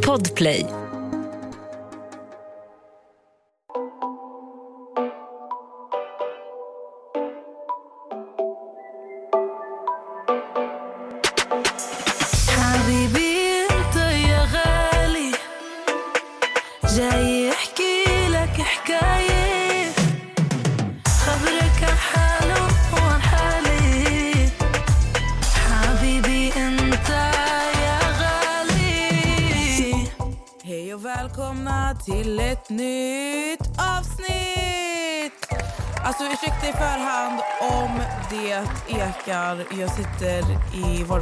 Podplay.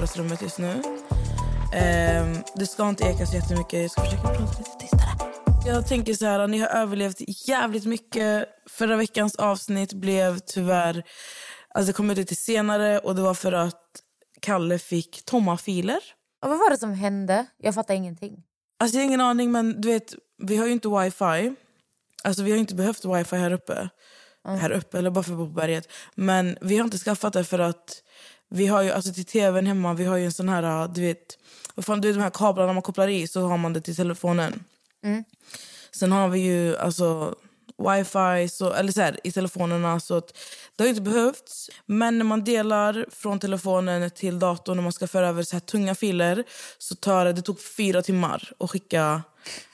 I vardagsrummet just nu. Ehm, det ska inte eka så jättemycket. Jag ska försöka prata lite tystare. Jag tänker så här, ni har överlevt jävligt mycket. Förra veckans avsnitt blev tyvärr... Alltså det kom ut lite senare och det var för att Kalle fick tomma filer. Och vad var det som hände? Jag fattar ingenting. Alltså jag har ingen aning, men du vet, vi har ju inte wifi. Alltså vi har inte behövt wifi här uppe. Här uppe, eller bara för på berget. Men vi har inte skaffat det för att vi har ju, alltså till tvn hemma, vi har ju en sån här, du vet, vad fan, du vet de här kablarna man kopplar i så har man det till telefonen. Sen har vi ju alltså wifi så, eller så här, i telefonerna. Så att det har inte behövts. Men när man delar från telefonen till datorn när man ska föra över så här tunga filer så tar det, det tog fyra timmar att skicka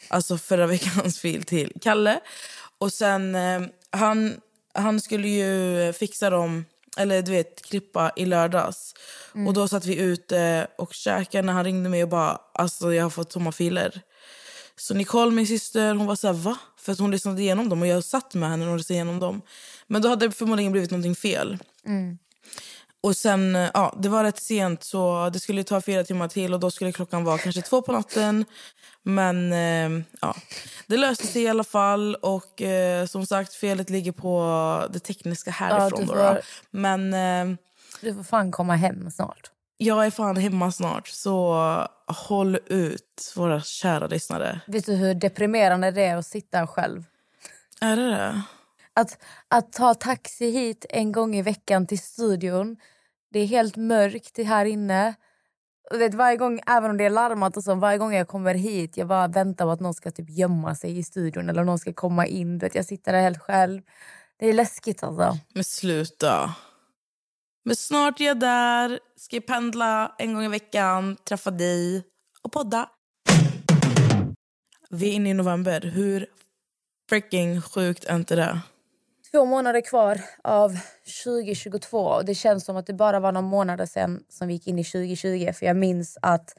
alltså förra veckans fil till Kalle. Och sen, eh, han, han skulle ju fixa dem, eller du vet, klippa i lördags. Och då satt vi ute och käkade när han ringde mig och bara, alltså jag har fått tomma filer. Så Nicole, min syster, hon var så här, va? För att hon lyssnade igenom dem och jag satt med henne när hon lyssnade igenom dem. Men då hade det förmodligen blivit någonting fel. Och sen, ja, det var rätt sent så det skulle ta fyra timmar till och då skulle klockan vara kanske två på natten. Men eh, ja, det löste sig i alla fall och eh, som sagt felet ligger på det tekniska härifrån. då, får- då. Men eh, Du får fan komma hem snart. jag är fan hemma snart så håll ut våra kära lyssnare. Vet du hur deprimerande det är att sitta själv? Är det det? Att, att ta taxi hit en gång i veckan till studion. Det är helt mörkt här inne. Och vet, varje gång, även om det är larmat och så, varje gång jag kommer hit jag bara väntar på att någon ska typ gömma sig i studion eller någon ska komma in. Vet, jag sitter där helt själv. Det är läskigt alltså. Men sluta. Men snart är jag där. Ska jag pendla en gång i veckan, träffa dig och podda. Vi är inne i november. Hur freaking sjukt är inte det? Två månader kvar av 2022 och det känns som att det bara var några månader sen som vi gick in i 2020. För jag minns att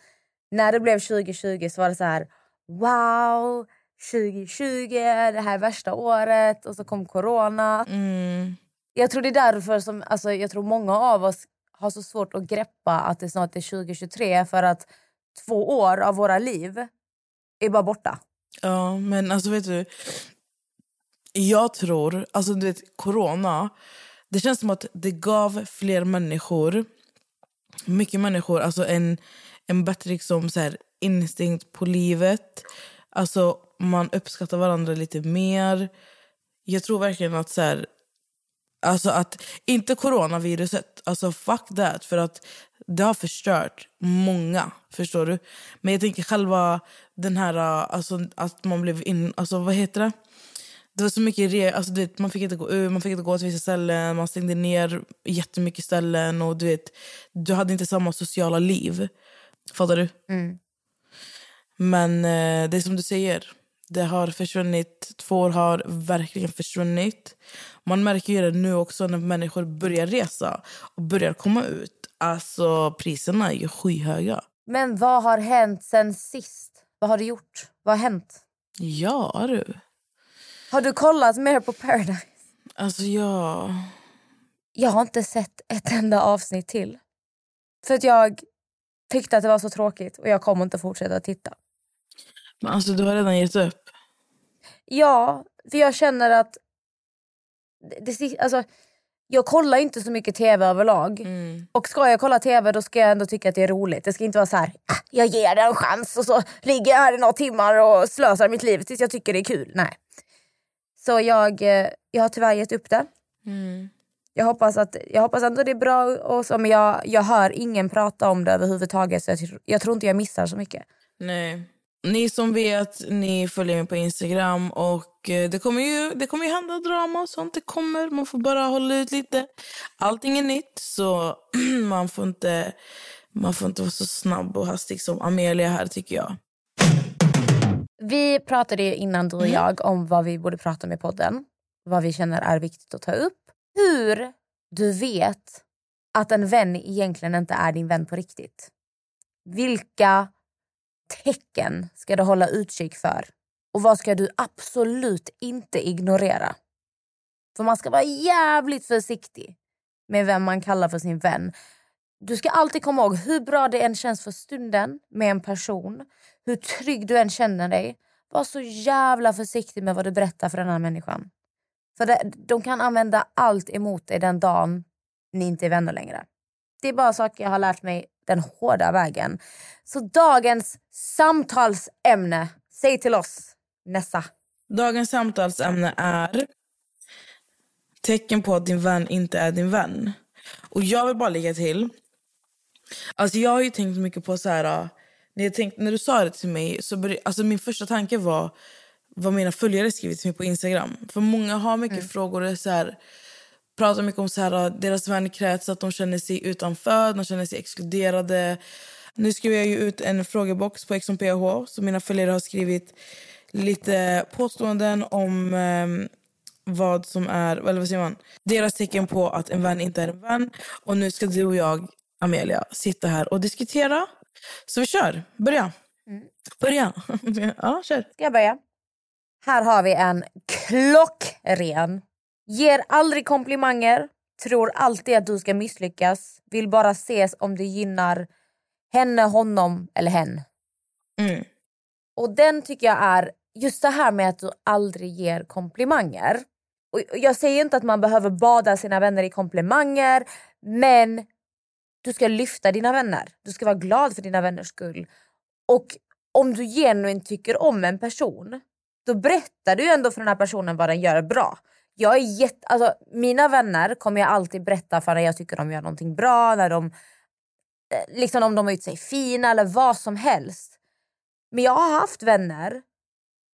när det blev 2020 så var det så här wow, 2020, det här är värsta året och så kom corona. Mm. Jag tror det är därför som alltså, jag tror många av oss har så svårt att greppa att det snart är 2023 för att två år av våra liv är bara borta. Ja, men alltså vet du. Jag tror, alltså du vet, corona. Det känns som att det gav fler människor, mycket människor, alltså en, en bättre liksom, så här, instinkt på livet. Alltså man uppskattar varandra lite mer. Jag tror verkligen att så här, Alltså att, inte coronaviruset, alltså fuck that. För att det har förstört många, förstår du? Men jag tänker själva den här, alltså att man blev in, alltså vad heter det? Det var så mycket, re, alltså du vet, man fick inte gå ut, man fick inte gå till vissa ställen, man stängde ner jättemycket ställen och du vet, du hade inte samma sociala liv. Fattar du? Men eh, det är som du säger, det har försvunnit. Två år har verkligen försvunnit. Man märker ju det nu också när människor börjar resa och börjar komma ut. Alltså priserna är ju skyhöga. Men vad har hänt sen sist? Vad har du gjort? Vad har hänt? Ja du. Har du kollat mer på Paradise? Alltså ja. Jag har inte sett ett enda avsnitt till. För att jag tyckte att det var så tråkigt och jag kommer inte fortsätta titta. Men alltså du har redan gett upp. Ja, för jag känner att... Det, det, alltså, jag kollar inte så mycket tv överlag. Mm. Och ska jag kolla tv då ska jag ändå tycka att det är roligt. Det ska inte vara så här, "Ah, jag ger det en chans och så ligger jag här i några timmar och slösar mitt liv tills jag tycker det är kul. Nej. Så jag, eh, jag har tyvärr gett upp det. Mm. Jag hoppas, att, jag hoppas ändå det är bra, och så, men jag, jag hör ingen prata om det överhuvudtaget. Så jag, jag tror inte jag missar så mycket. Nej. Ni som vet, ni följer mig på Instagram och eh, det kommer ju, det kommer ju hända drama och sånt. Det kommer, man får bara hålla ut lite. Allting är nytt så man får inte, man får inte vara så snabb och hastig som Amelia här tycker jag. Vi pratade ju innan du och jag om vad vi borde prata om i podden. Vad vi känner är viktigt att ta upp. Hur du vet att en vän egentligen inte är din vän på riktigt. Vilka tecken ska du hålla utkik för? Och vad ska du absolut inte ignorera? För man ska vara jävligt försiktig med vem man kallar för sin vän. Du ska alltid komma ihåg hur bra det än känns för stunden med en person, hur trygg du än känner dig. Var så jävla försiktig med vad du berättar för den här människan. För det, de kan använda allt emot dig den dagen ni inte är vänner längre. Det är bara saker jag har lärt mig den hårda vägen. Så dagens samtalsämne, säg till oss Nessa. Dagens samtalsämne är tecken på att din vän inte är din vän. Och jag vill bara lägga till, alltså jag har ju tänkt mycket på så här, när, jag tänkte, när du sa det till mig, så började, alltså min första tanke var vad mina följare skrivit till mig på Instagram. För många har mycket mm. frågor och så här, pratar mycket om så här, deras vänkrets, att de känner sig utanför, de känner sig exkluderade. Nu skriver jag ju ut en frågebox på XMPH så mina följare har skrivit lite påståenden om eh, vad som är, eller vad säger man, deras tecken på att en vän inte är en vän. Och nu ska du och jag, Amelia, sitta här och diskutera. Så vi kör. Börja. Mm. Börja. ja, kör. Ska jag börja? Här har vi en klockren. Ger aldrig komplimanger, tror alltid att du ska misslyckas, vill bara ses om det gynnar henne, honom eller hen. Mm. Och den tycker jag är just det här med att du aldrig ger komplimanger. Och jag säger inte att man behöver bada sina vänner i komplimanger men du ska lyfta dina vänner. Du ska vara glad för dina vänners skull. Och om du genuint tycker om en person då berättar du ändå för den här personen vad den gör bra. Jag är jätte, alltså, mina vänner kommer jag alltid berätta för när jag tycker de gör någonting bra, när de, eh, liksom om de har gjort sig fina eller vad som helst. Men jag har haft vänner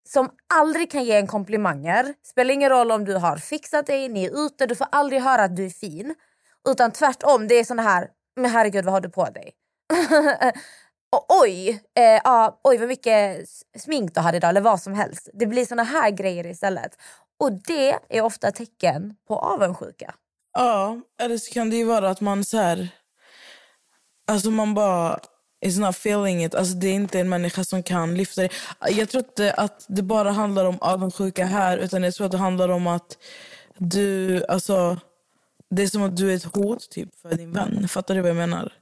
som aldrig kan ge en komplimanger. Spelar ingen roll om du har fixat dig, ni är ute, du får aldrig höra att du är fin. Utan tvärtom, det är såna här, men herregud vad har du på dig? och oj, eh, ah, oj vad mycket smink du hade idag eller vad som helst. Det blir såna här grejer istället. Och det är ofta tecken på avundsjuka. Ja, eller så kan det ju vara att man så här, alltså man bara is not feeling it. Alltså det är inte en människa som kan lyfta det. Jag tror inte att det bara handlar om avundsjuka här utan jag tror att det handlar om att du, alltså det är som att du är ett hot typ för din vän. Fattar du vad jag menar?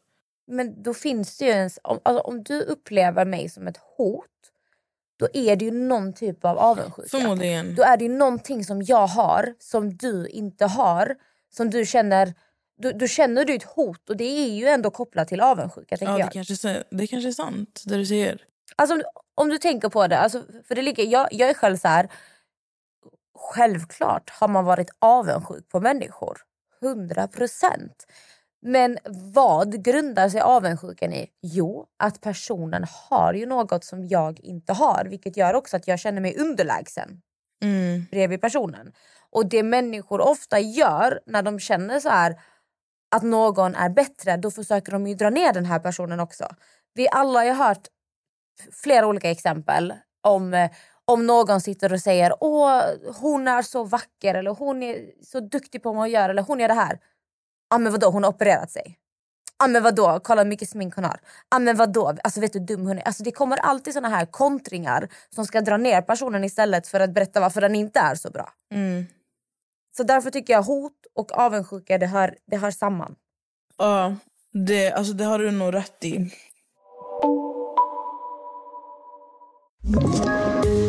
Men då finns det ju en... Om, alltså, om du upplever mig som ett hot då är det ju någon typ av avundsjuka. Förmodligen. Då är det ju någonting som jag har som du inte har. Som du känner... Då, då känner du ett hot och det är ju ändå kopplat till avundsjuka. Ja, det, jag. Kanske, det kanske är sant det du säger. Alltså, om, om du tänker på det, alltså, för det ligger, jag, jag är själv så här. Självklart har man varit avundsjuk på människor. 100 procent. Men vad grundar sig avundsjukan i? Jo, att personen har ju något som jag inte har. Vilket gör också att jag känner mig underlägsen mm. bredvid personen. Och det människor ofta gör när de känner så här att någon är bättre, då försöker de ju dra ner den här personen också. Vi alla har hört flera olika exempel om, om någon sitter och säger åh hon är så vacker eller hon är så duktig på vad hon gör eller hon gör det här ah, men vadå hon har opererat sig. Ah, men vadå kolla hur mycket smink hon har. Ah, men vadå alltså vet du dum hon är. Alltså, det kommer alltid såna här kontringar som ska dra ner personen istället för att berätta varför den inte är så bra. Mm. Så därför tycker jag hot och avundsjuka det hör, det hör samman. Ja, det, alltså, det har du nog rätt i.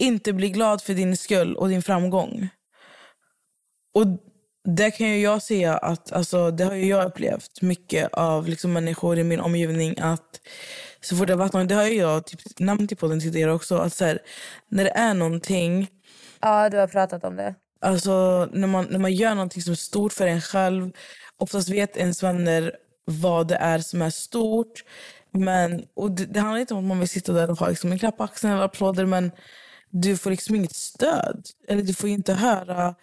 Inte bli glad för din skull och din framgång. Och det kan ju jag säga att alltså, det har jag upplevt mycket av liksom, människor i min omgivning att så fort det har varit någon, det har jag typ, nämnt i podden tidigare också, att så här, när det är någonting Ja, du har pratat om det. Alltså när man, när man gör någonting som är stort för en själv. Oftast vet ens vänner vad det är som är stort. Men, och det, det handlar inte om att man vill sitta där och ha liksom en klapp på axeln eller applåder. Men du får liksom inget stöd. Eller du får inte höra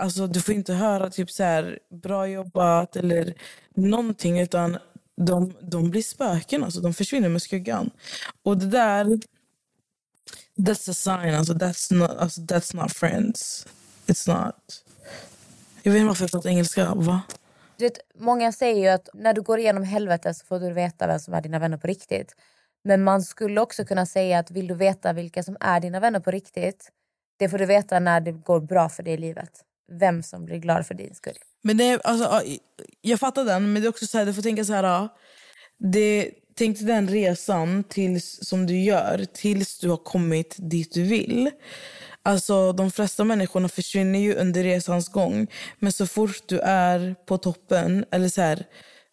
Alltså, du får inte höra typ så här, bra jobbat eller någonting. Utan de, de blir spöken. Alltså, de försvinner med skuggan. Och det där... That's a sign. Alltså, that's, not, alltså, that's not friends. It's not. Jag vet inte varför jag pratar engelska. Va? Du vet, många säger ju att när du går igenom helvetet så får du veta vem som är dina vänner på riktigt. Men man skulle också kunna säga att vill du veta vilka som är dina vänner på riktigt, det får du veta när det går bra för dig i livet. Vem som blir glad för din skull. Men det alltså, jag fattar den, men det är också så här, du får tänka så här. Det, tänk dig den resan tills, som du gör tills du har kommit dit du vill. Alltså, de flesta människorna försvinner ju under resans gång. Men så fort du är på toppen, eller så här,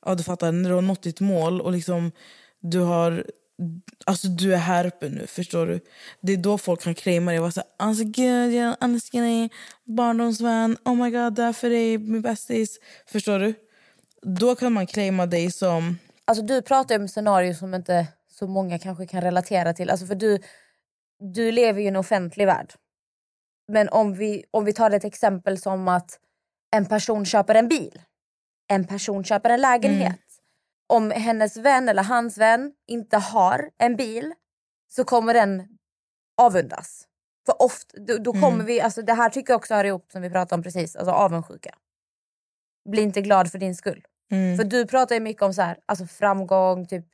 ja, du fattar, när du har nått ditt mål och liksom du har Alltså du är här uppe nu, förstår du? Det är då folk kan claima dig Alltså gud, jag älskar dig, barndomsvän, oh my god, där för dig, min bästis. Förstår du? Då kan man claima dig som... Alltså du pratar om scenarier som inte så många kanske kan relatera till. Alltså för du, du lever ju i en offentlig värld. Men om vi, om vi tar ett exempel som att en person köper en bil. En person köper en lägenhet. Om hennes vän eller hans vän inte har en bil så kommer den avundas. För ofta, då, då kommer vi, alltså det här tycker jag också hör ihop som vi pratade om precis, alltså avundsjuka. Bli inte glad för din skull. Mm. För du pratar ju mycket om så här, alltså framgång, typ,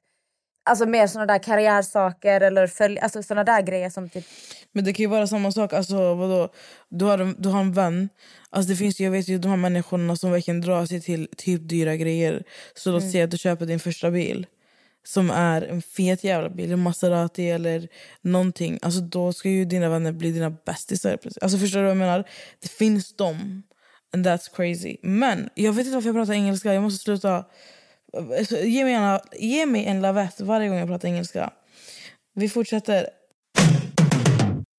alltså mer såna där karriärsaker eller följ, alltså såna där grejer som typ Men det kan ju vara samma sak. Alltså, vadå? Du, har, en- du har en vän. Alltså, det finns, jag vet ju de här människorna som verkligen drar sig till typ dyra grejer. Så låt säga att du köper din första bil. Som är en fet jävla bil, en Maserati eller någonting. Alltså, då ska ju dina vänner bli dina bästisar. Alltså, förstår du vad jag menar? Det finns dem. And that's crazy. Men jag vet inte varför jag pratar engelska. Jag måste sluta. Ge mig en, ge mig en lavett varje gång jag pratar engelska. Vi fortsätter.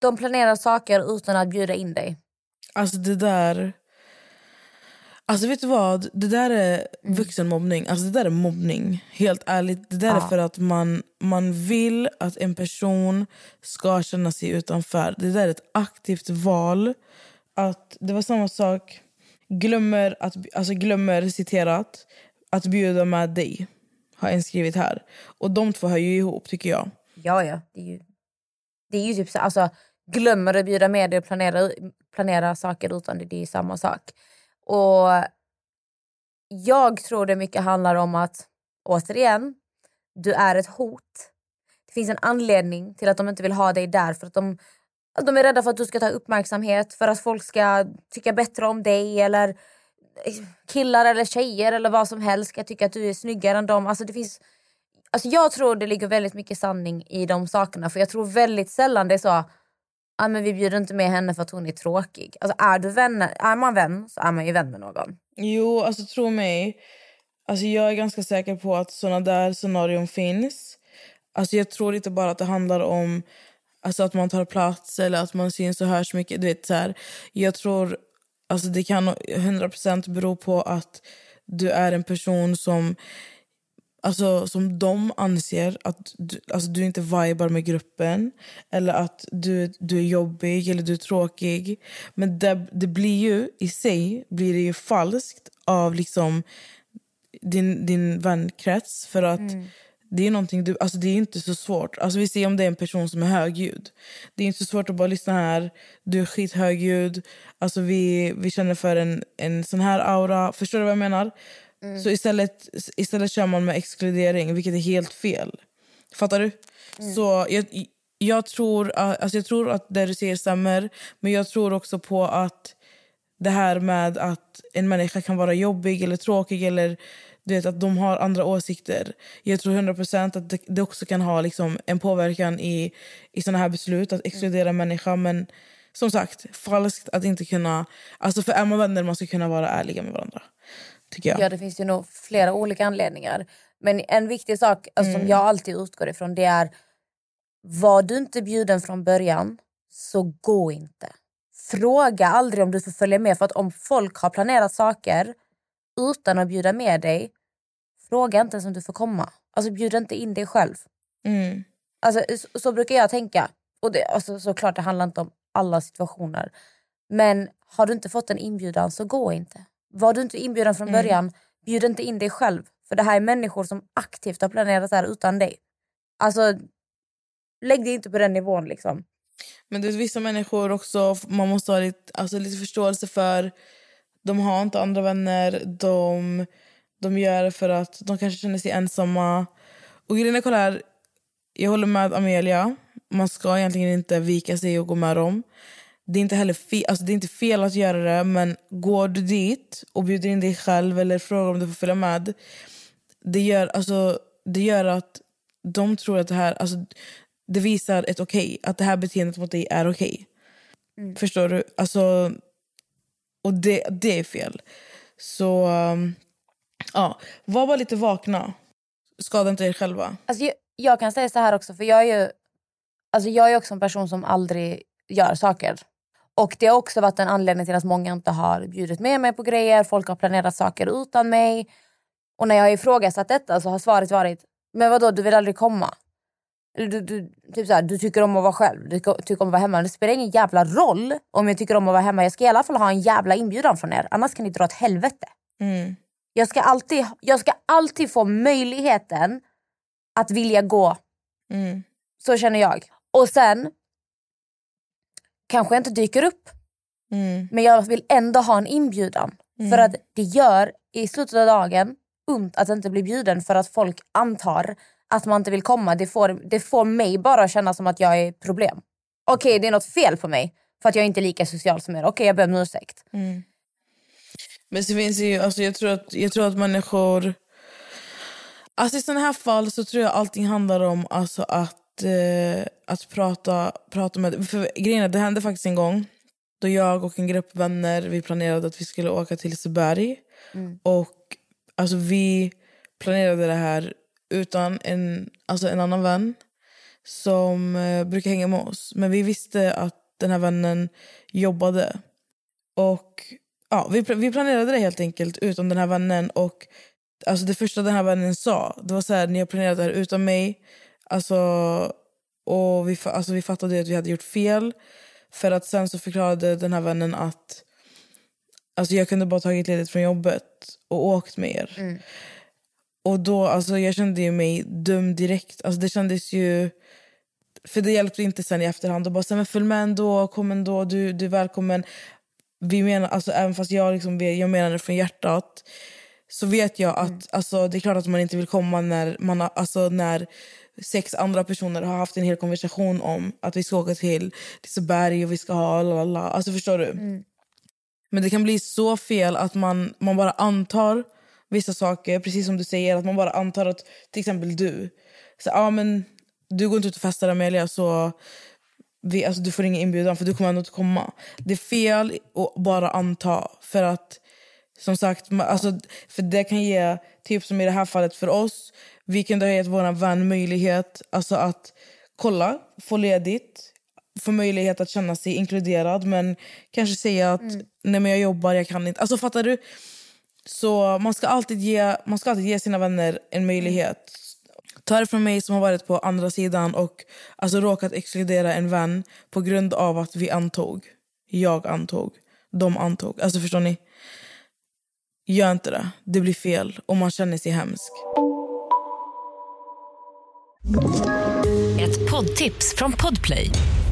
de planerar saker utan att bjuda in dig. Alltså det där... Alltså vet du vad? Det där är vuxenmobbning. Alltså det där är mobbning. Helt ärligt. Det där är Ja. för att man, man vill att en person ska känna sig utanför. Det där är ett aktivt val. Att Det var samma sak. Glömmer, att, alltså glömmer citerat, att bjuda med dig. Har en skrivit här. Och de två hör ju ihop tycker jag. Ja, ja. Det är ju, det är ju typ så, alltså, glömmer att bjuda med dig och planera, planera saker utan det, det är ju samma sak. Och jag tror det mycket handlar om att, återigen, du är ett hot. Det finns en anledning till att de inte vill ha dig där. För att de, de är rädda för att du ska ta uppmärksamhet, för att folk ska tycka bättre om dig eller killar eller tjejer eller vad som helst ska tycka att du är snyggare än dem. Alltså det finns Alltså jag tror det ligger väldigt mycket sanning i de sakerna. För jag tror väldigt sällan det är så ah, men vi bjuder inte med henne för att hon är tråkig. Alltså är, du vänner, är man vän så är man ju vän med någon. Jo, alltså tro mig. Alltså jag är ganska säker på att såna där scenarion finns. Alltså jag tror inte bara att det handlar om alltså att man tar plats eller att man syns och hörs mycket. Du vet, så här. Jag tror alltså det kan 100% bero på att du är en person som alltså, som de anser att du, alltså, du inte vibar med gruppen eller att du, du är jobbig eller du är tråkig. Men det, det blir ju i sig blir det ju falskt av liksom din, din vänkrets för att mm det är någonting du, alltså det är inte så svårt. Alltså vi ser om det är en person som är högljudd. Det är inte så svårt att bara lyssna här. Du är skithögljudd. Alltså vi, vi känner för en, en sån här aura. Förstår du vad jag menar? Så istället, istället kör man med exkludering, vilket är helt fel. Fattar du? Så jag, jag, tror, att- alltså jag tror att det du säger stämmer. Men jag tror också på att det här med att en människa kan vara jobbig eller tråkig eller du vet, att de har andra åsikter. Jag tror 100% att det, det också kan ha liksom, en påverkan i, i såna här beslut, att exkludera mm. människa. Men som sagt, falskt att inte kunna... Alltså för är man vänner man ska kunna vara ärliga med varandra. Tycker jag. Ja, det finns ju nog flera olika anledningar. Men en viktig sak alltså, mm. som jag alltid utgår ifrån det är var du inte bjuden från början, så gå inte. Fråga aldrig om du får följa med. För att om folk har planerat saker utan att bjuda med dig, fråga inte ens om du får komma. Alltså bjud inte in dig själv. Mm. Alltså, så, så, brukar jag tänka. Och det, alltså, såklart det handlar inte om alla situationer. Men har du inte fått en inbjudan så gå inte. Var du inte inbjuden från mm. början, bjud inte in dig själv. För det här är människor som aktivt har planerat det här utan dig. Alltså, lägg dig inte på den nivån liksom. Men det är vissa människor också, man måste ha lite, alltså, lite förståelse för. De har inte andra vänner, de, de gör det för att de kanske känner sig ensamma. Och grejen är, kolla här, jag håller med Amelia. Man ska egentligen inte vika sig och gå med dem. Det är inte heller fel, alltså det är inte fel att göra det, men går du dit och bjuder in dig själv eller frågar om du får följa med, det gör, alltså, det gör att de tror att det här... Alltså, det visar ett okej, okay, att det här beteendet mot dig är okej. Okay. Mm. Förstår du? Alltså, och det, det är fel. Så um, ja, var bara lite vakna. Skada inte er själva. Alltså, jag, jag, kan säga så här också, för jag är ju alltså, jag är också en person som aldrig gör saker. Och Det har också varit en anledning till att många inte har bjudit med mig på grejer. Folk har planerat saker utan mig. Och när jag har ifrågasatt detta så har svaret varit, men vadå du vill aldrig komma? Du, du, typ så du tycker om att vara själv, du tycker om att vara hemma. Det spelar ingen jävla roll om jag tycker om att vara hemma. Jag ska i alla fall ha en jävla inbjudan från er. Annars kan ni dra åt helvete. Mm. Jag, ska alltid, jag ska alltid få möjligheten att vilja gå. Mm. Så känner jag. Och sen kanske jag inte dyker upp. Mm. Men jag vill ändå ha en inbjudan. För mm. att det gör i slutet av dagen ont att inte bli bjuden för att folk antar att man inte vill komma, det får, det får mig bara känna som att jag är problem. Okej, okay, det är något fel på mig för att jag inte är lika social som er. Okej, okay, jag ber om ursäkt. Mm. Men så finns ju, alltså jag, tror att, jag tror att människor... Alltså I sådana här fall så tror jag allting handlar om alltså att, eh, att prata, prata med... För grejen det hände faktiskt en gång då jag och en grupp vänner vi planerade att vi skulle åka till Liseberg. Mm. Och alltså, vi planerade det här utan en, alltså en annan vän som eh, brukar hänga med oss. Men vi visste att den här vännen jobbade. Och ja, vi, vi planerade det helt enkelt utan den här vännen. Och alltså Det första den här vännen sa det var så här, ni har planerat det här utan mig. Alltså, och vi, alltså, vi fattade att vi hade gjort fel. För att sen så förklarade den här vännen att alltså, jag kunde bara tagit ledigt från jobbet och åkt med er. Mm. Och då, alltså, jag kände ju mig dum direkt. Alltså, det kändes ju... För det hjälpte inte sen i efterhand. Och bara, men följ med ändå, kom ändå, du, du är välkommen. Vi menar, alltså, även fast jag, liksom, jag menar det från hjärtat så vet jag att mm. alltså, det är klart att man inte vill komma när, man har, alltså, när sex andra personer har haft en hel konversation om att vi ska åka till Liseberg och vi ska ha lalala. Alltså förstår du? Mm. Men det kan bli så fel att man, man bara antar vissa saker. Precis som du säger, att man bara antar att till exempel du... Så, ah, men, du går inte ut och festar Amelia så vi, alltså, du får ingen inbjudan för du kommer ändå inte komma. Det är fel att bara anta. För att som sagt, alltså, för det kan ge, typ som i det här fallet för oss, vi kunde ha gett vår vän möjlighet alltså att kolla, få ledigt, få möjlighet att känna sig inkluderad men kanske säga att mm. nej men jag jobbar, jag kan inte. Alltså fattar du? Så man ska alltid ge, man ska alltid ge sina vänner en möjlighet. Ta det från mig som har varit på andra sidan och alltså råkat exkludera en vän på grund av att vi antog. Jag antog. De antog. Alltså förstår ni? Gör inte det. Det blir fel och man känner sig hemsk. Ett poddtips från Podplay.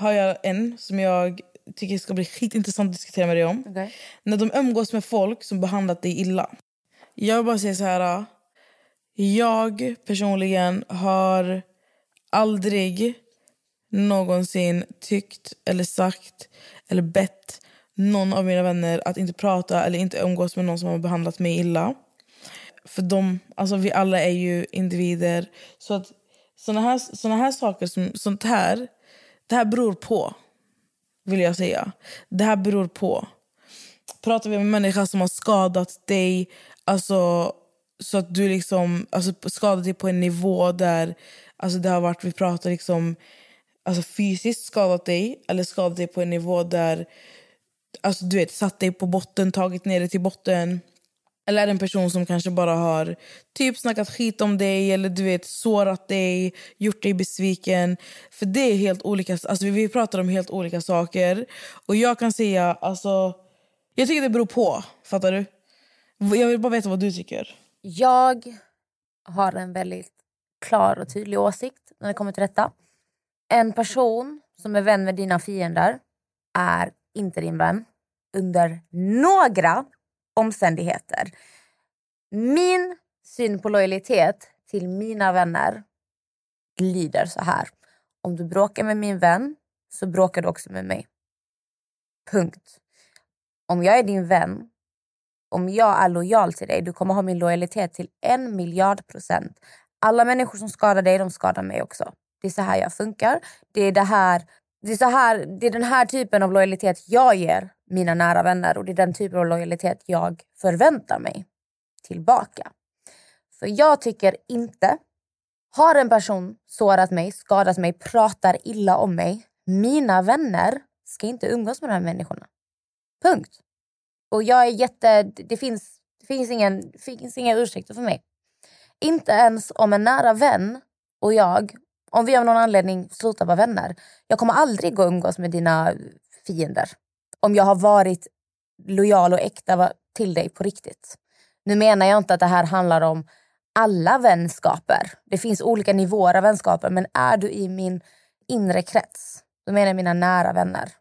har jag en som jag tycker ska bli skitintressant att diskutera med dig om. Okay. När de umgås med folk som behandlat dig illa. Jag vill bara säga så här. Jag personligen har aldrig någonsin tyckt eller sagt eller bett någon av mina vänner att inte prata eller inte umgås med någon som har behandlat mig illa. För de, alltså vi alla är ju individer. Så att såna här, såna här saker, som, sånt här, det här beror på. Vill jag säga. Det här beror på. Pratar vi med en människa som har skadat dig, alltså så att du liksom alltså, skadat dig på en nivå där alltså, det har varit, vi pratar liksom alltså, fysiskt skadat dig eller skadat dig på en nivå där alltså, du vet, satt dig på botten, tagit ner dig till botten eller är det en person som kanske bara har typ snackat skit om dig eller du vet sårat dig, gjort dig besviken. För det är helt olika, alltså vi pratar om helt olika saker. Och jag kan säga, alltså, jag tycker det beror på. Fattar du? Jag vill bara veta vad du tycker. Jag har en väldigt klar och tydlig åsikt när det kommer till detta. En person som är vän med dina fiender är inte din vän under några omständigheter. Min syn på lojalitet till mina vänner lyder så här. Om du bråkar med min vän så bråkar du också med mig. Punkt. Om jag är din vän, om jag är lojal till dig, du kommer ha min lojalitet till en miljard procent. Alla människor som skadar dig, de skadar mig också. Det är så här jag funkar. Det är, det här, det är, så här, det är den här typen av lojalitet jag ger mina nära vänner och det är den typen av lojalitet jag förväntar mig tillbaka. För jag tycker inte, har en person sårat mig, skadat mig, pratar illa om mig, mina vänner ska inte umgås med de här människorna. Punkt. Och jag är jätte... Det finns, det finns, ingen, finns inga ursäkter för mig. Inte ens om en nära vän och jag, om vi av någon anledning slutar vara vänner. Jag kommer aldrig gå och umgås med dina fiender om jag har varit lojal och äkta till dig på riktigt. Nu menar jag inte att det här handlar om alla vänskaper. Det finns olika nivåer av vänskaper men är du i min inre krets, då menar jag mina nära vänner,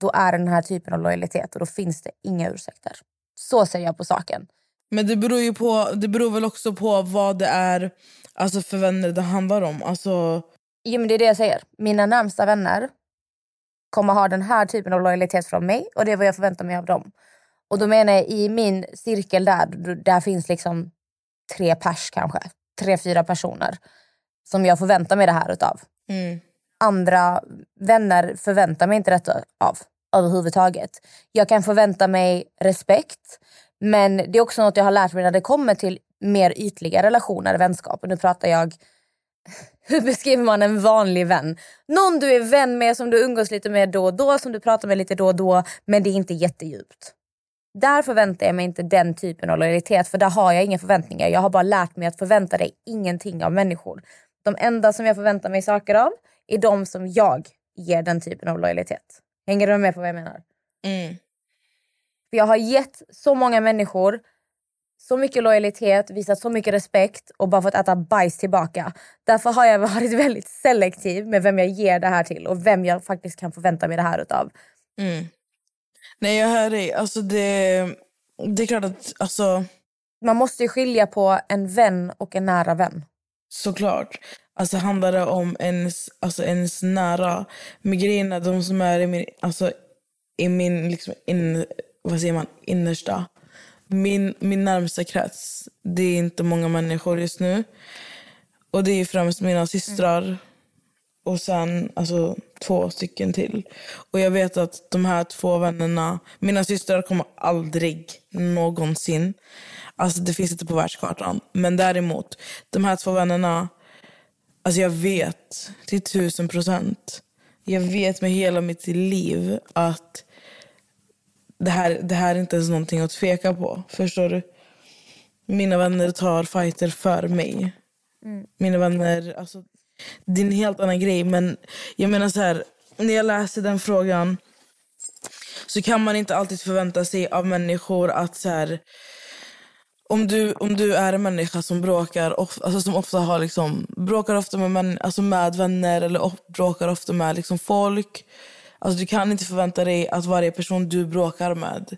då är det den här typen av lojalitet och då finns det inga ursäkter. Så ser jag på saken. Men det beror ju på, det beror väl också på vad det är alltså för vänner det handlar om. Alltså... Jo, men det är det jag säger. Mina närmsta vänner kommer ha den här typen av lojalitet från mig och det är vad jag förväntar mig av dem. Och då menar jag i min cirkel där, där finns liksom tre pers kanske. Tre, fyra personer som jag förväntar mig det här utav. Mm. Andra vänner förväntar mig inte detta av överhuvudtaget. Jag kan förvänta mig respekt men det är också något jag har lärt mig när det kommer till mer ytliga relationer, vänskap. Och nu pratar jag hur beskriver man en vanlig vän? Någon du är vän med, som du umgås lite med då och då, som du pratar med lite då och då, men det är inte jättedjupt. Där förväntar jag mig inte den typen av lojalitet, för där har jag inga förväntningar. Jag har bara lärt mig att förvänta dig ingenting av människor. De enda som jag förväntar mig saker av är de som jag ger den typen av lojalitet. Hänger du med på vad jag menar? Mm. För jag har gett så många människor så mycket lojalitet, visat så mycket respekt och bara fått äta bajs tillbaka. Därför har jag varit väldigt selektiv med vem jag ger det här till och vem jag faktiskt kan förvänta mig det här utav. Mm. Nej, jag hör dig. Alltså det, det är klart att... Alltså... Man måste ju skilja på en vän och en nära vän. Såklart. Alltså handlar det om ens, alltså ens nära. Med grejerna, de som är i min, alltså, i min liksom in, vad säger man, innersta min, min närmsta krets, det är inte många människor just nu. Och det är främst mina systrar mm. och sen alltså, två stycken till. Och jag vet att de här två vännerna, mina systrar kommer aldrig någonsin, alltså det finns inte på världskartan. Men däremot, de här två vännerna, alltså jag vet till tusen procent, jag vet med hela mitt liv att det här, det här är inte ens någonting att tveka på. Förstår du? Mina vänner tar fighter för mig. Mm. Mina vänner... Alltså, det är en helt annan grej. Men jag menar så här, när jag läser den frågan så kan man inte alltid förvänta sig av människor att så här, om du, om du är en människa som bråkar, of, alltså som ofta har liksom, bråkar ofta med, män, alltså med vänner eller of, bråkar ofta med liksom folk. Alltså du kan inte förvänta dig att varje person du bråkar med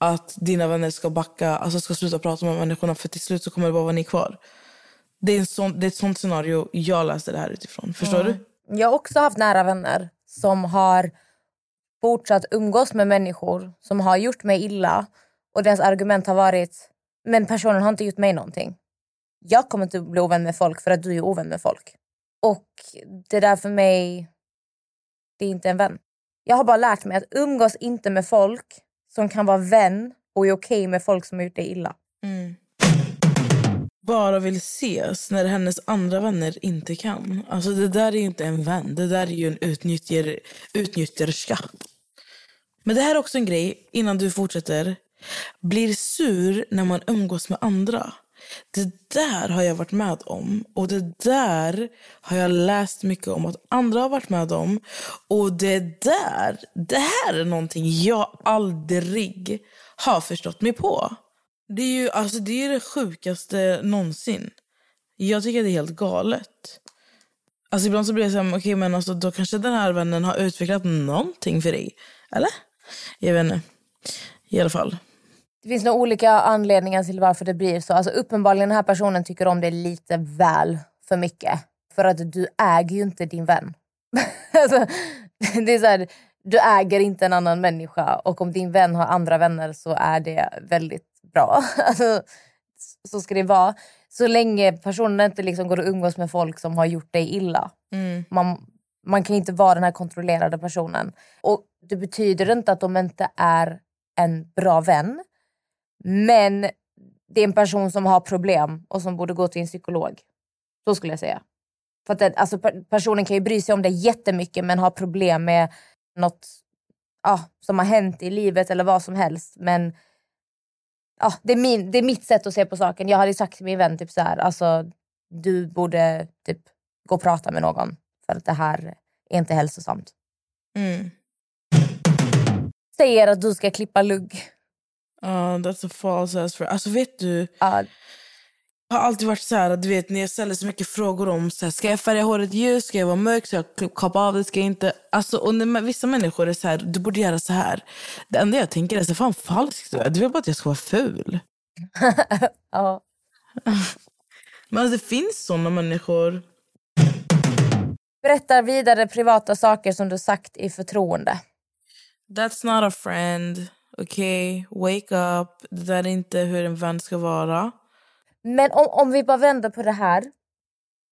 att dina vänner ska backa, alltså ska sluta prata med människorna för till slut så kommer det bara vara ni kvar. Det är, en sån, det är ett sånt scenario jag läste det här utifrån. Förstår mm. du? Jag har också haft nära vänner som har fortsatt umgås med människor som har gjort mig illa och deras argument har varit men personen har inte gjort mig någonting. Jag kommer inte bli ovän med folk för att du är ovän med folk. Och det där för mig, det är inte en vän. Jag har bara lärt mig att umgås inte med folk som kan vara vän och är okej okay med folk som har gjort dig illa. Mm. Bara vill ses när hennes andra vänner inte kan. Alltså det där är ju inte en vän, det där är ju en utnyttjer, utnyttjerska. Men det här är också en grej, innan du fortsätter. Blir sur när man umgås med andra. Det där har jag varit med om. Och det där har jag läst mycket om att andra har varit med om. Och det där, det här är någonting jag aldrig har förstått mig på. Det är ju alltså, det, är det sjukaste någonsin. Jag tycker det är helt galet. Alltså ibland så blir jag så här, okej okay, men alltså, då kanske den här vännen har utvecklat någonting för dig. Eller? Jag vet inte. I alla fall. Det finns nog olika anledningar till varför det blir så. Alltså, uppenbarligen den här personen tycker om det lite väl för mycket. För att du äger ju inte din vän. alltså, det är så här, du äger inte en annan människa och om din vän har andra vänner så är det väldigt bra. Alltså, så ska det vara. Så länge personen inte liksom går och umgås med folk som har gjort dig illa. Mm. Man, man kan inte vara den här kontrollerade personen. Och Det betyder inte att de inte är en bra vän. Men det är en person som har problem och som borde gå till en psykolog. Så skulle jag säga. För att den, alltså, personen kan ju bry sig om det jättemycket men har problem med något ja, som har hänt i livet eller vad som helst. Men ja, det, är min, det är mitt sätt att se på saken. Jag hade sagt till min vän typ så här, alltså, du borde typ gå och prata med någon för att det här är inte hälsosamt. Mm. Säger att du ska klippa lugg. Uh, that's a false ass for... Alltså vet du... Uh. Jag har alltid varit så här, du vet när jag ställer så mycket frågor om så här, ska jag färga håret ljus, ska jag vara mörk, ska jag kapa av det, ska jag inte? Alltså, och när vissa människor är så här, du borde göra så här. Det enda jag tänker är så fan falskt du är. Du vill bara att jag ska vara ful. ja. Men alltså, det finns såna människor. Berättar vidare privata saker som du sagt i förtroende. That's not a friend. Okej, okay? wake up. Det där är inte hur en vän ska vara. Men om, om vi bara vänder på det här.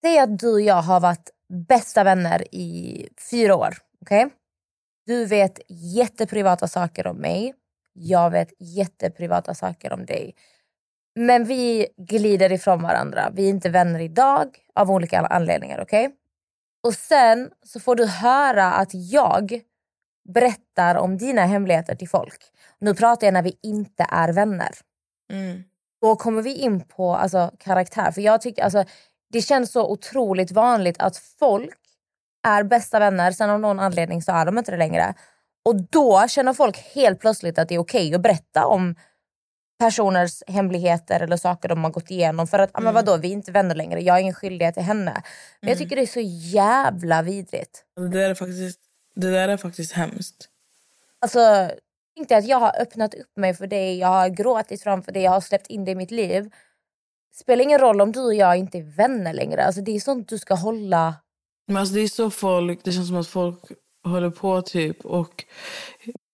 Säg att du och jag har varit bästa vänner i fyra år. Okay? Du vet jätteprivata saker om mig. Jag vet jätteprivata saker om dig. Men vi glider ifrån varandra. Vi är inte vänner idag av olika anledningar. Okay? Och sen så får du höra att jag berättar om dina hemligheter till folk. Nu pratar jag när vi inte är vänner. Mm. Då kommer vi in på alltså, karaktär. För jag tycker, alltså, Det känns så otroligt vanligt att folk är bästa vänner, sen av någon anledning så är de inte det längre. Och då känner folk helt plötsligt att det är okej okay att berätta om personers hemligheter eller saker de har gått igenom. För att, mm. men vadå, vi är inte vänner längre, jag har ingen skyldighet till henne. Men jag mm. tycker det är så jävla vidrigt. Det är faktiskt, det där är faktiskt hemskt. Alltså, tänkte att jag har öppnat upp mig för dig, jag har gråtit framför dig, jag har släppt in dig i mitt liv. Spelar ingen roll om du och jag inte är vänner längre. Alltså det är sånt du ska hålla... Men alltså det är så folk, det känns som att folk håller på typ och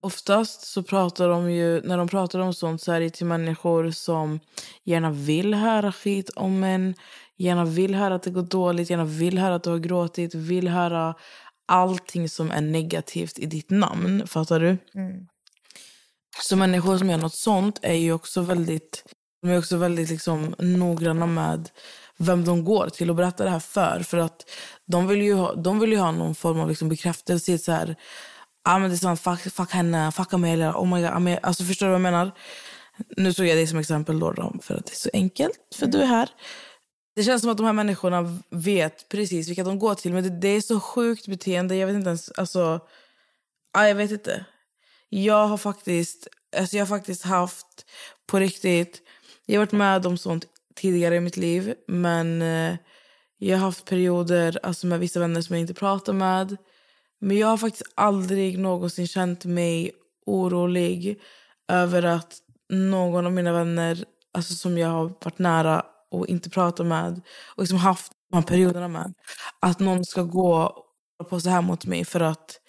oftast så pratar de ju, när de pratar om sånt så är det till människor som gärna vill höra skit om en, gärna vill höra att det går dåligt, gärna vill höra att du har gråtit, vill höra allting som är negativt i ditt namn. Fattar du? Mm. Så människor som gör något sånt är ju också väldigt, de är också väldigt liksom noggranna med vem de går till och berättar det här för. För att de vill ju ha, de vill ju ha någon form av liksom bekräftelse. Så här, ah, men det är sant, fuck, fuck henne, fucka mig. Eller, oh my God, alltså, förstår du vad jag menar? Nu tog jag dig som exempel då, för att det är så enkelt, för mm. du är här. Det känns som att de här människorna vet precis vilka de går till. Men det, det är så sjukt beteende. Jag vet inte ens... Alltså, ah, jag vet inte. Jag har faktiskt, alltså jag har faktiskt haft på riktigt... Jag har varit med om sånt tidigare i mitt liv. Men eh, jag har haft perioder alltså, med vissa vänner som jag inte pratar med. Men jag har faktiskt aldrig någonsin känt mig orolig över att någon av mina vänner alltså, som jag har varit nära och inte pratat med och liksom haft de här perioderna med, att någon ska gå på så här mot mig för att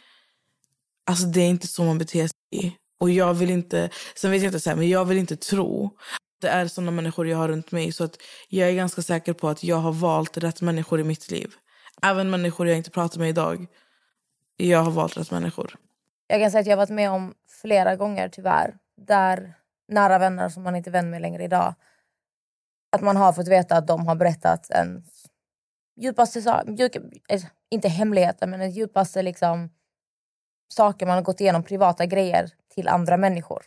alltså, det är inte så man beter sig. Och jag vill inte, sen vet jag inte, så här, men jag vill inte tro det är såna människor jag har runt mig. Så att jag är ganska säker på att jag har valt rätt människor i mitt liv. Även människor jag inte pratar med idag. Jag har valt rätt människor. Jag kan säga att jag har varit med om flera gånger tyvärr. Där nära vänner som man inte är vän med längre idag. Att man har fått veta att de har berättat en djupaste, djup, eh, inte hemligheter men en djupaste liksom, saker man har gått igenom, privata grejer till andra människor.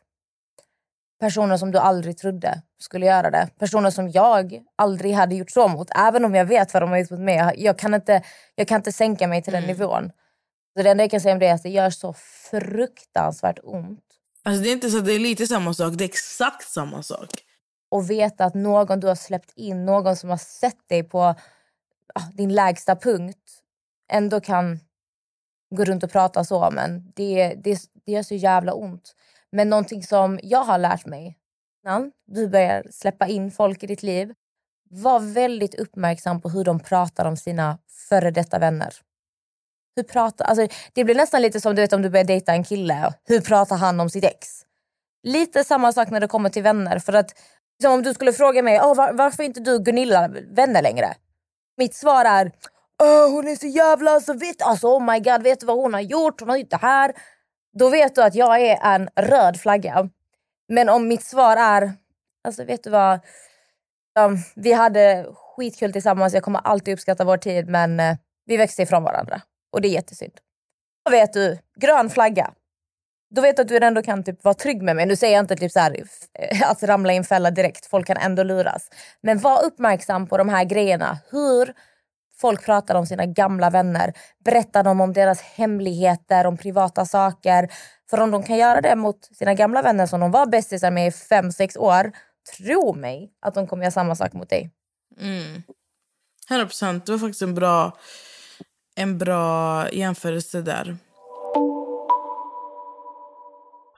Personer som du aldrig trodde skulle göra det. Personer som jag aldrig hade gjort så mot. Även om jag vet vad de har gjort mot mig. Jag kan inte, jag kan inte sänka mig till den mm. nivån. Så det enda jag kan säga om det är att det gör så fruktansvärt ont. Alltså det är inte så det är lite samma sak, det är exakt samma sak. Och veta att någon du har släppt in, någon som har sett dig på ah, din lägsta punkt ändå kan gå runt och prata så. Men det, det, det gör så jävla ont. Men någonting som jag har lärt mig innan du börjar släppa in folk i ditt liv. Var väldigt uppmärksam på hur de pratar om sina före detta vänner. Hur pratar, alltså, det blir nästan lite som du vet om du börjar dejta en kille. Hur pratar han om sitt ex? Lite samma sak när det kommer till vänner. För att som Om du skulle fråga mig oh, var, varför är inte du Gunilla vänner längre? Mitt svar är oh, hon är så jävla... så vitt. alltså, oh my god, vet du vad hon har gjort? Hon har gjort det här. Då vet du att jag är en röd flagga. Men om mitt svar är, alltså vet du vad? Um, vi hade skitkul tillsammans, jag kommer alltid uppskatta vår tid men uh, vi växte ifrån varandra. Och det är jättesynd. Då vet du, grön flagga. Då vet du att du ändå kan typ vara trygg med mig. Nu säger jag inte typ så här, eh, att ramla i en fälla direkt, folk kan ändå luras. Men var uppmärksam på de här grejerna. Hur Folk pratar om sina gamla vänner. Berättar dem om deras hemligheter, om privata saker. För om de kan göra det mot sina gamla vänner som de var bästisar med i fem sex år. Tro mig att de kommer göra samma sak mot dig. Mm. 100 procent. Det var faktiskt en bra, en bra jämförelse där.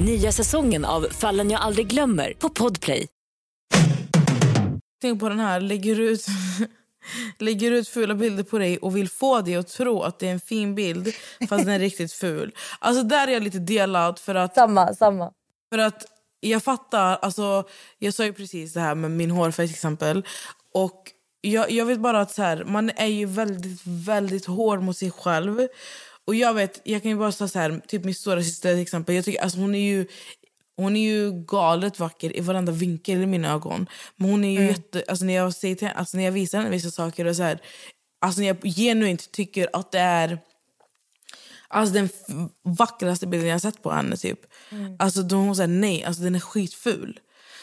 Nya säsongen av Fallen jag aldrig glömmer på Podplay. Tänk på den här, lägger ut, lägger ut fula bilder på dig och vill få dig att tro att det är en fin bild fast den är riktigt ful. Alltså där är jag lite delad för att... Samma, samma. För att jag fattar, alltså jag sa ju precis det här med min hårfärg till exempel. Och jag, jag vet bara att så här, man är ju väldigt, väldigt hård mot sig själv. Och jag vet, jag kan ju bara säga så här, typ min stora syster till exempel. Jag tycker, alltså hon är ju hon är ju galet vacker i varenda vinkel i mina ögon. Men hon är ju mm. jätte... Alltså när, jag säger till, alltså när jag visar henne vissa saker och så här, alltså när jag genuint tycker att det är alltså den vackraste bilden jag har sett på henne. Typ. Mm. Alltså då hon säger nej, alltså den är skitful.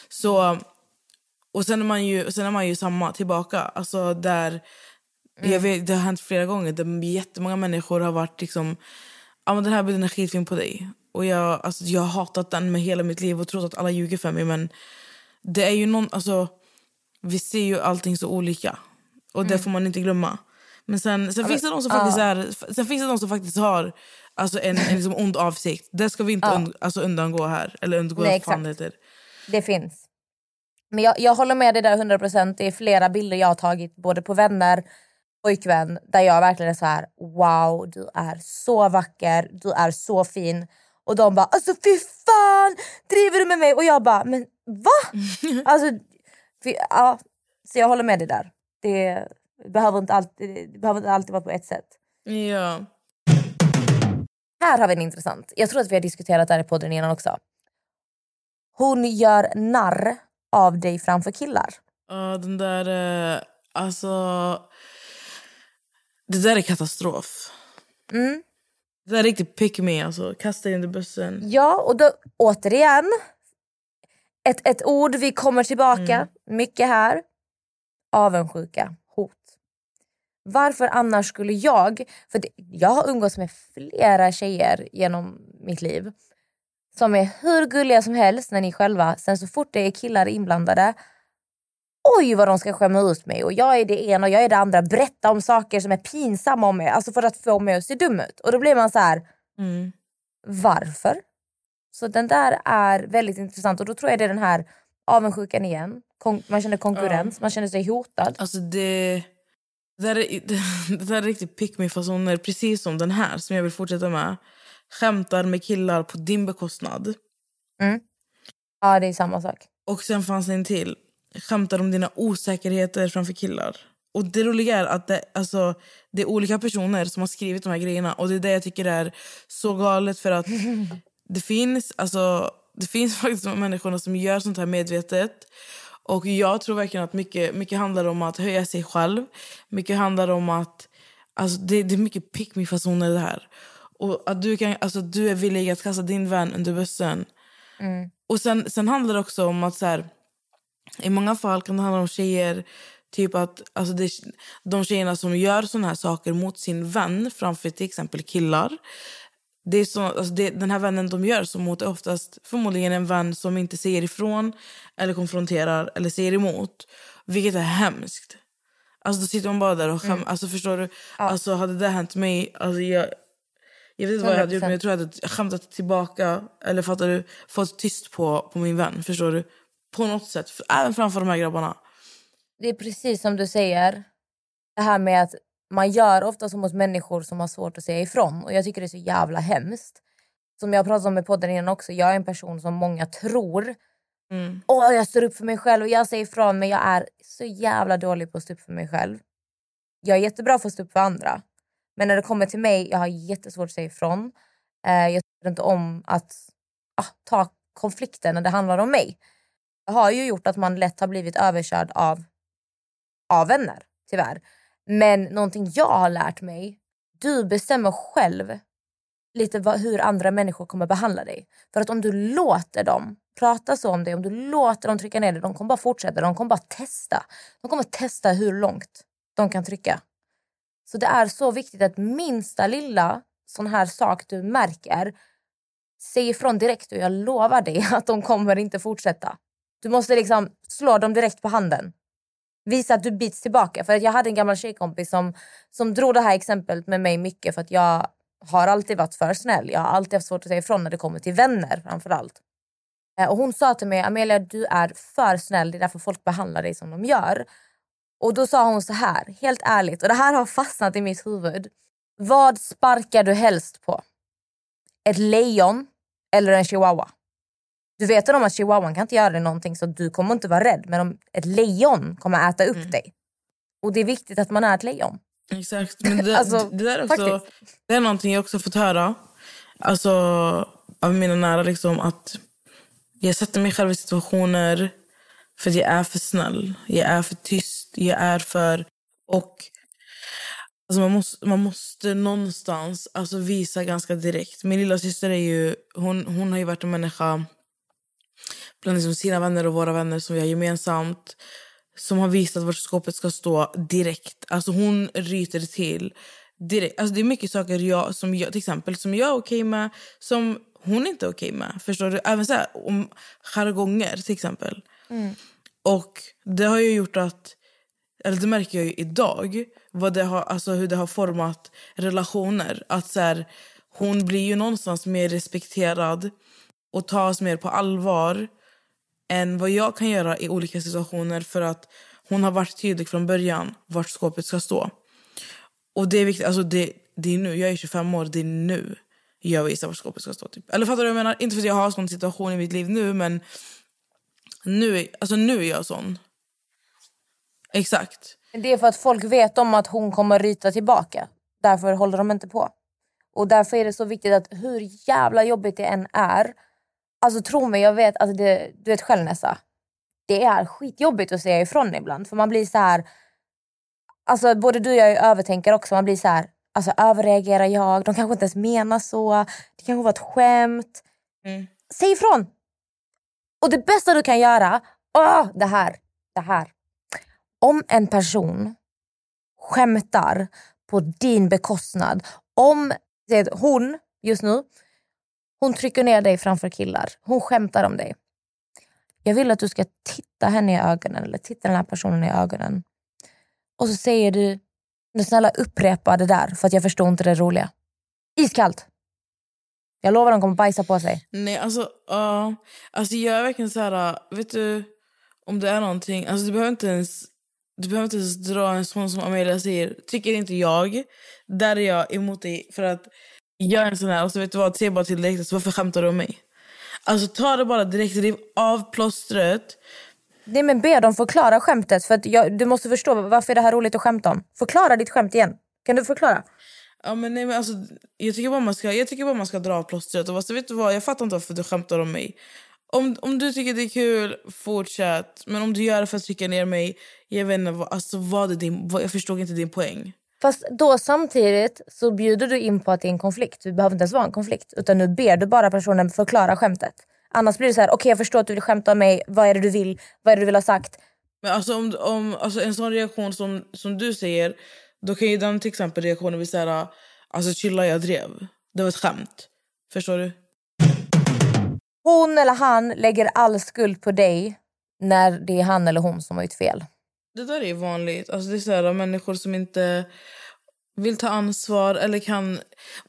Så, och sen är man ju, sen är man ju samma tillbaka. Alltså där, mm. jag vet, det har hänt flera gånger där jättemånga människor har varit liksom... Ja, men den här bilden är skitfin på dig. Och jag, alltså, jag har hatat den med hela mitt liv och trott att alla ljuger för mig. Men det är ju någon, alltså, vi ser ju allting så olika. Och mm. det får man inte glömma. Men sen, sen, finns, det de som faktiskt är, sen finns det de som faktiskt har alltså, en, en liksom ond avsikt. Det ska vi inte und, alltså, undangå här. Eller undgå Nej, fan det heter. Det finns. Men jag, jag håller med dig där 100%. Det är flera bilder jag har tagit både på vänner pojkvän där jag verkligen är så här: wow du är så vacker, du är så fin. Och de bara alltså fy fan, driver du med mig? Och jag bara men va? alltså, fy, ja, så jag håller med dig där. Det behöver inte alltid, det behöver inte alltid vara på ett sätt. Ja. Här har vi en intressant. Jag tror att vi har diskuterat det här i podden innan också. Hon gör narr av dig framför killar. Ja, uh, den där... Uh, Alltså... Det där är katastrof. Mm. Det där är riktigt pick me. Alltså. Kasta in i bussen. Ja, och då återigen. Ett, ett ord vi kommer tillbaka Mm. mycket här. Avundsjuka, hot. Varför annars skulle jag... För det, jag har umgåtts med flera tjejer genom mitt liv som är hur gulliga som helst när ni själva. Sen så fort det är killar inblandade, oj vad de ska skämma ut mig. Och jag är det ena och jag är det andra. Berätta om saker som är pinsamma om mig. Alltså för att få mig att se dum ut. Och då blir man så här, Mm. varför? Så den där är väldigt intressant och då tror jag det är den här avundsjukan igen. Kon- man känner konkurrens, man känner sig hotad. Alltså det... Det där är, det där är riktigt pick me fasoner precis som den här som jag vill fortsätta med. Skämtar med killar på din bekostnad. Ja det är samma sak. Och sen fanns det en till. Skämtar om dina osäkerheter framför killar. Och det roliga är att det, alltså, det är olika personer som har skrivit de här grejerna. Och det är det jag tycker är så galet för att det finns, alltså, det finns faktiskt människorna som gör sånt här medvetet. Och jag tror verkligen att mycket, mycket handlar om att höja sig själv. Mycket handlar om att, alltså det, det är mycket pick me fasoner det här. Och att du, kan, alltså, du är villig att kasta din vän under bussen. Och sen, sen handlar det också om att så här, i många fall kan det handla om tjejer Typ att alltså det, de tjejerna som gör såna här saker mot sin vän framför till exempel killar. Det är så, alltså det, den här vännen de gör så mot är oftast förmodligen en vän som inte säger ifrån eller konfronterar eller säger emot. Vilket är hemskt. Alltså då sitter man bara där och skäm, alltså förstår du? Alltså hade det hänt mig, alltså jag, jag vet inte vad jag hade gjort men jag tror jag hade skämtat tillbaka eller fattar du, fått tyst på, på min vän. Förstår du? På något sätt, för, även framför de här grabbarna. Det är precis som du säger. Det här med att man gör ofta så mot människor som har svårt att säga ifrån. Och jag tycker det är så jävla hemskt. Som jag pratade om i podden innan också. Jag är en person som många tror. Mm. Åh, jag står upp för mig själv och jag säger ifrån. Men jag är så jävla dålig på att stå upp för mig själv. Jag är jättebra på att stå upp för andra. Men när det kommer till mig, jag har jättesvårt att säga ifrån. Eh, jag tycker inte om att ah, ta konflikten när det handlar om mig. Det har ju gjort att man lätt har blivit överkörd av, av vänner, tyvärr. Men någonting jag har lärt mig, du bestämmer själv lite vad, hur andra människor kommer behandla dig. För att om du låter dem prata så om dig, om du låter dem trycka ner dig, de kommer bara fortsätta, de kommer bara testa. De kommer testa hur långt de kan trycka. Så det är så viktigt att minsta lilla sån här sak du märker, säg ifrån direkt och jag lovar dig att de kommer inte fortsätta. Du måste liksom slå dem direkt på handen. Visa att du bits tillbaka. För att jag hade en gammal tjejkompis som, som drog det här exemplet med mig mycket för att jag har alltid varit för snäll. Jag har alltid haft svårt att säga ifrån när det kommer till vänner framförallt. Eh, och hon sa till mig, Amelia du är för snäll, det är därför folk behandlar dig som de gör. Och då sa hon så här, helt ärligt, och det här har fastnat i mitt huvud. Vad sparkar du helst på? Ett lejon eller en chihuahua? Du vet om att chihuahuan kan inte göra dig någonting så du kommer inte vara rädd. Men om ett lejon kommer äta upp dig. Och det är viktigt att man är ett lejon. Exakt. Men det, Alltså, det, där är också, det är någonting jag också fått höra alltså, av mina nära. Liksom, att jag sätter mig själv i situationer för att jag är för snäll. Jag är för tyst. Jag är för... Och alltså, man, måste, man måste någonstans alltså, visa ganska direkt. Min lilla syster är ju, hon, hon har ju varit en människa bland liksom sina vänner och våra vänner som vi har gemensamt som har visat vart skåpet ska stå direkt. Alltså hon ryter till direkt. Alltså det är mycket saker jag, som jag, till exempel, som jag är okej med som hon inte är okej med. Förstår du? Även så här, om jargonger till exempel. Och det har ju gjort att, eller det märker jag ju idag, vad det har, alltså hur det har format relationer. Att så här, hon blir ju någonstans mer respekterad och tas mer på allvar än vad jag kan göra i olika situationer för att hon har varit tydlig från början vart skåpet ska stå. Och det är viktigt, alltså det, det är nu, jag är 25 år, det är nu jag visar vart skåpet ska stå. Typ. Eller fattar du vad jag menar? Inte för att jag har en sån situation i mitt liv nu men nu, är- alltså nu är jag sån. Exakt. Det är för att folk vet om att hon kommer ryta tillbaka. Därför håller de inte på. Och därför är det så viktigt att hur jävla jobbigt det än är. Alltså tro mig, jag vet, alltså det, du vet själv Nessa. Det är skitjobbigt att säga ifrån ibland. För man blir så här. Alltså både du och jag är övertänkare också. Man blir så här, alltså överreagerar jag? De kanske inte ens menar så. Det kanske var ett skämt. Mm. Säg ifrån! Och det bästa du kan göra, åh, det här, det här. Om en person skämtar på din bekostnad. Om hon just nu, hon trycker ner dig framför killar. Hon skämtar om dig. Jag vill att du ska titta henne i ögonen eller titta den här personen i ögonen. Och så säger du, snälla upprepa det där för att jag förstår inte det roliga. Iskallt. Jag lovar de kommer bajsa på sig. Nej, alltså, uh, alltså jag är verkligen så här, vet du, om det är någonting, alltså du behöver inte ens, du behöver inte ens dra en sån som Amelia säger, tycker inte jag, där är jag emot dig för att är en sån här, och så vet du vad, säg bara till direkt, så varför skämtar du om mig? Alltså ta det bara direkt, riv av plåstret. Nej men be dem förklara skämtet för att jag, du måste förstå varför är det här roligt att skämta om. Förklara ditt skämt igen. Kan du förklara? Ja, men nej, men alltså, jag, tycker bara man ska, jag tycker bara man ska dra av plåstret. Och vad, så vet du vad, jag fattar inte varför du skämtar om mig. Om, om du tycker det är kul, fortsätt. Men om du gör det för att trycka ner mig, jag vet inte, alltså, vad är din, jag förstår inte din poäng. Fast då samtidigt så bjuder du in på att det är en konflikt. Det behöver inte ens vara en konflikt. Utan nu ber du bara personen förklara skämtet. Annars blir det så här, okej jag förstår att du vill skämta om mig. Vad är det du vill? Vad är det du vill ha sagt? Men alltså, om, om, alltså, en sån reaktion som, som du säger, då kan ju den till exempel reaktionen bli såhär, alltså chilla jag drev. Det var ett skämt. Förstår du? Hon eller han lägger all skuld på dig när det är han eller hon som har gjort fel. Det där är vanligt. Alltså, det är så här, människor som inte vill ta ansvar eller kan...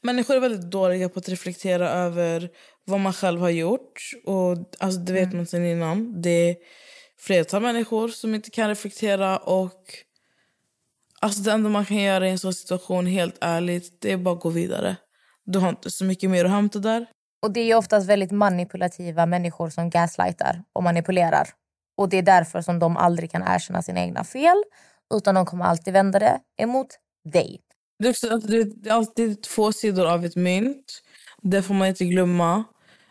Människor är väldigt dåliga på att reflektera över vad man själv har gjort. Och alltså, Det vet man sen innan. Det är flertal människor som inte kan reflektera. och alltså Det enda man kan göra i en sån situation, helt ärligt, det är bara att gå vidare. Du har inte så mycket mer att hämta där. Och det är oftast väldigt manipulativa människor som gaslightar och manipulerar. Och det är därför som de aldrig kan erkänna sina egna fel. Utan de kommer alltid vända det emot dig. Det är, också, det är alltid två sidor av ett mynt. Det får man inte glömma.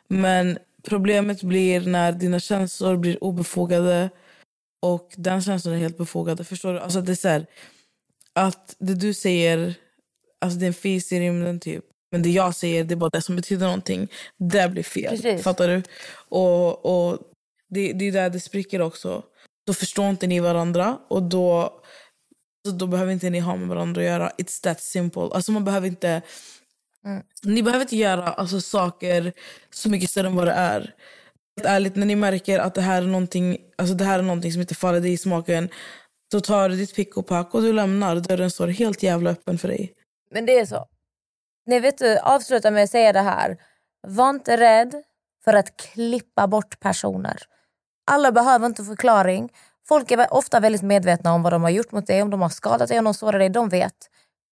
Men problemet blir när dina känslor blir obefogade och den känslan är helt befogad. Förstår du? Alltså det är så här, att det du säger, alltså det är en fis i rymden typ. Men det jag säger det är bara det som betyder någonting. Det blir fel. Precis. Fattar du? Och, och det, det är där det spricker också. Då förstår inte ni varandra och då, då behöver inte ni ha med varandra att göra. It's that simple. Alltså man behöver inte... Ni behöver inte göra alltså, saker så mycket större än vad det är. Helt ärligt, när ni märker att det här är någonting, alltså, det här är någonting som inte faller dig i smaken då tar du ditt pick och pack och du lämnar. Dörren står helt jävla öppen för dig. Men det är så. Nej, vet du, avsluta med att säga det här. Var inte rädd för att klippa bort personer. Alla behöver inte förklaring. Folk är ofta väldigt medvetna om vad de har gjort mot dig. Om de har skadat dig, om de sårar dig. De vet.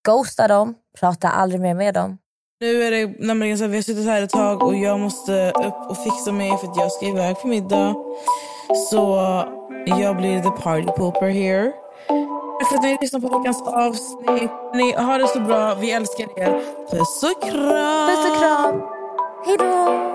Ghosta dem. Prata aldrig mer med dem. Nu är det nämligen så att vi har suttit här ett tag och jag måste upp och fixa mig för att jag ska iväg på middag. Så jag blir the party pooper here. Tack för att ni lyssnar på veckans avsnitt. Ni har det så bra. Vi älskar er. Puss och kram! Puss och kram. Hej då!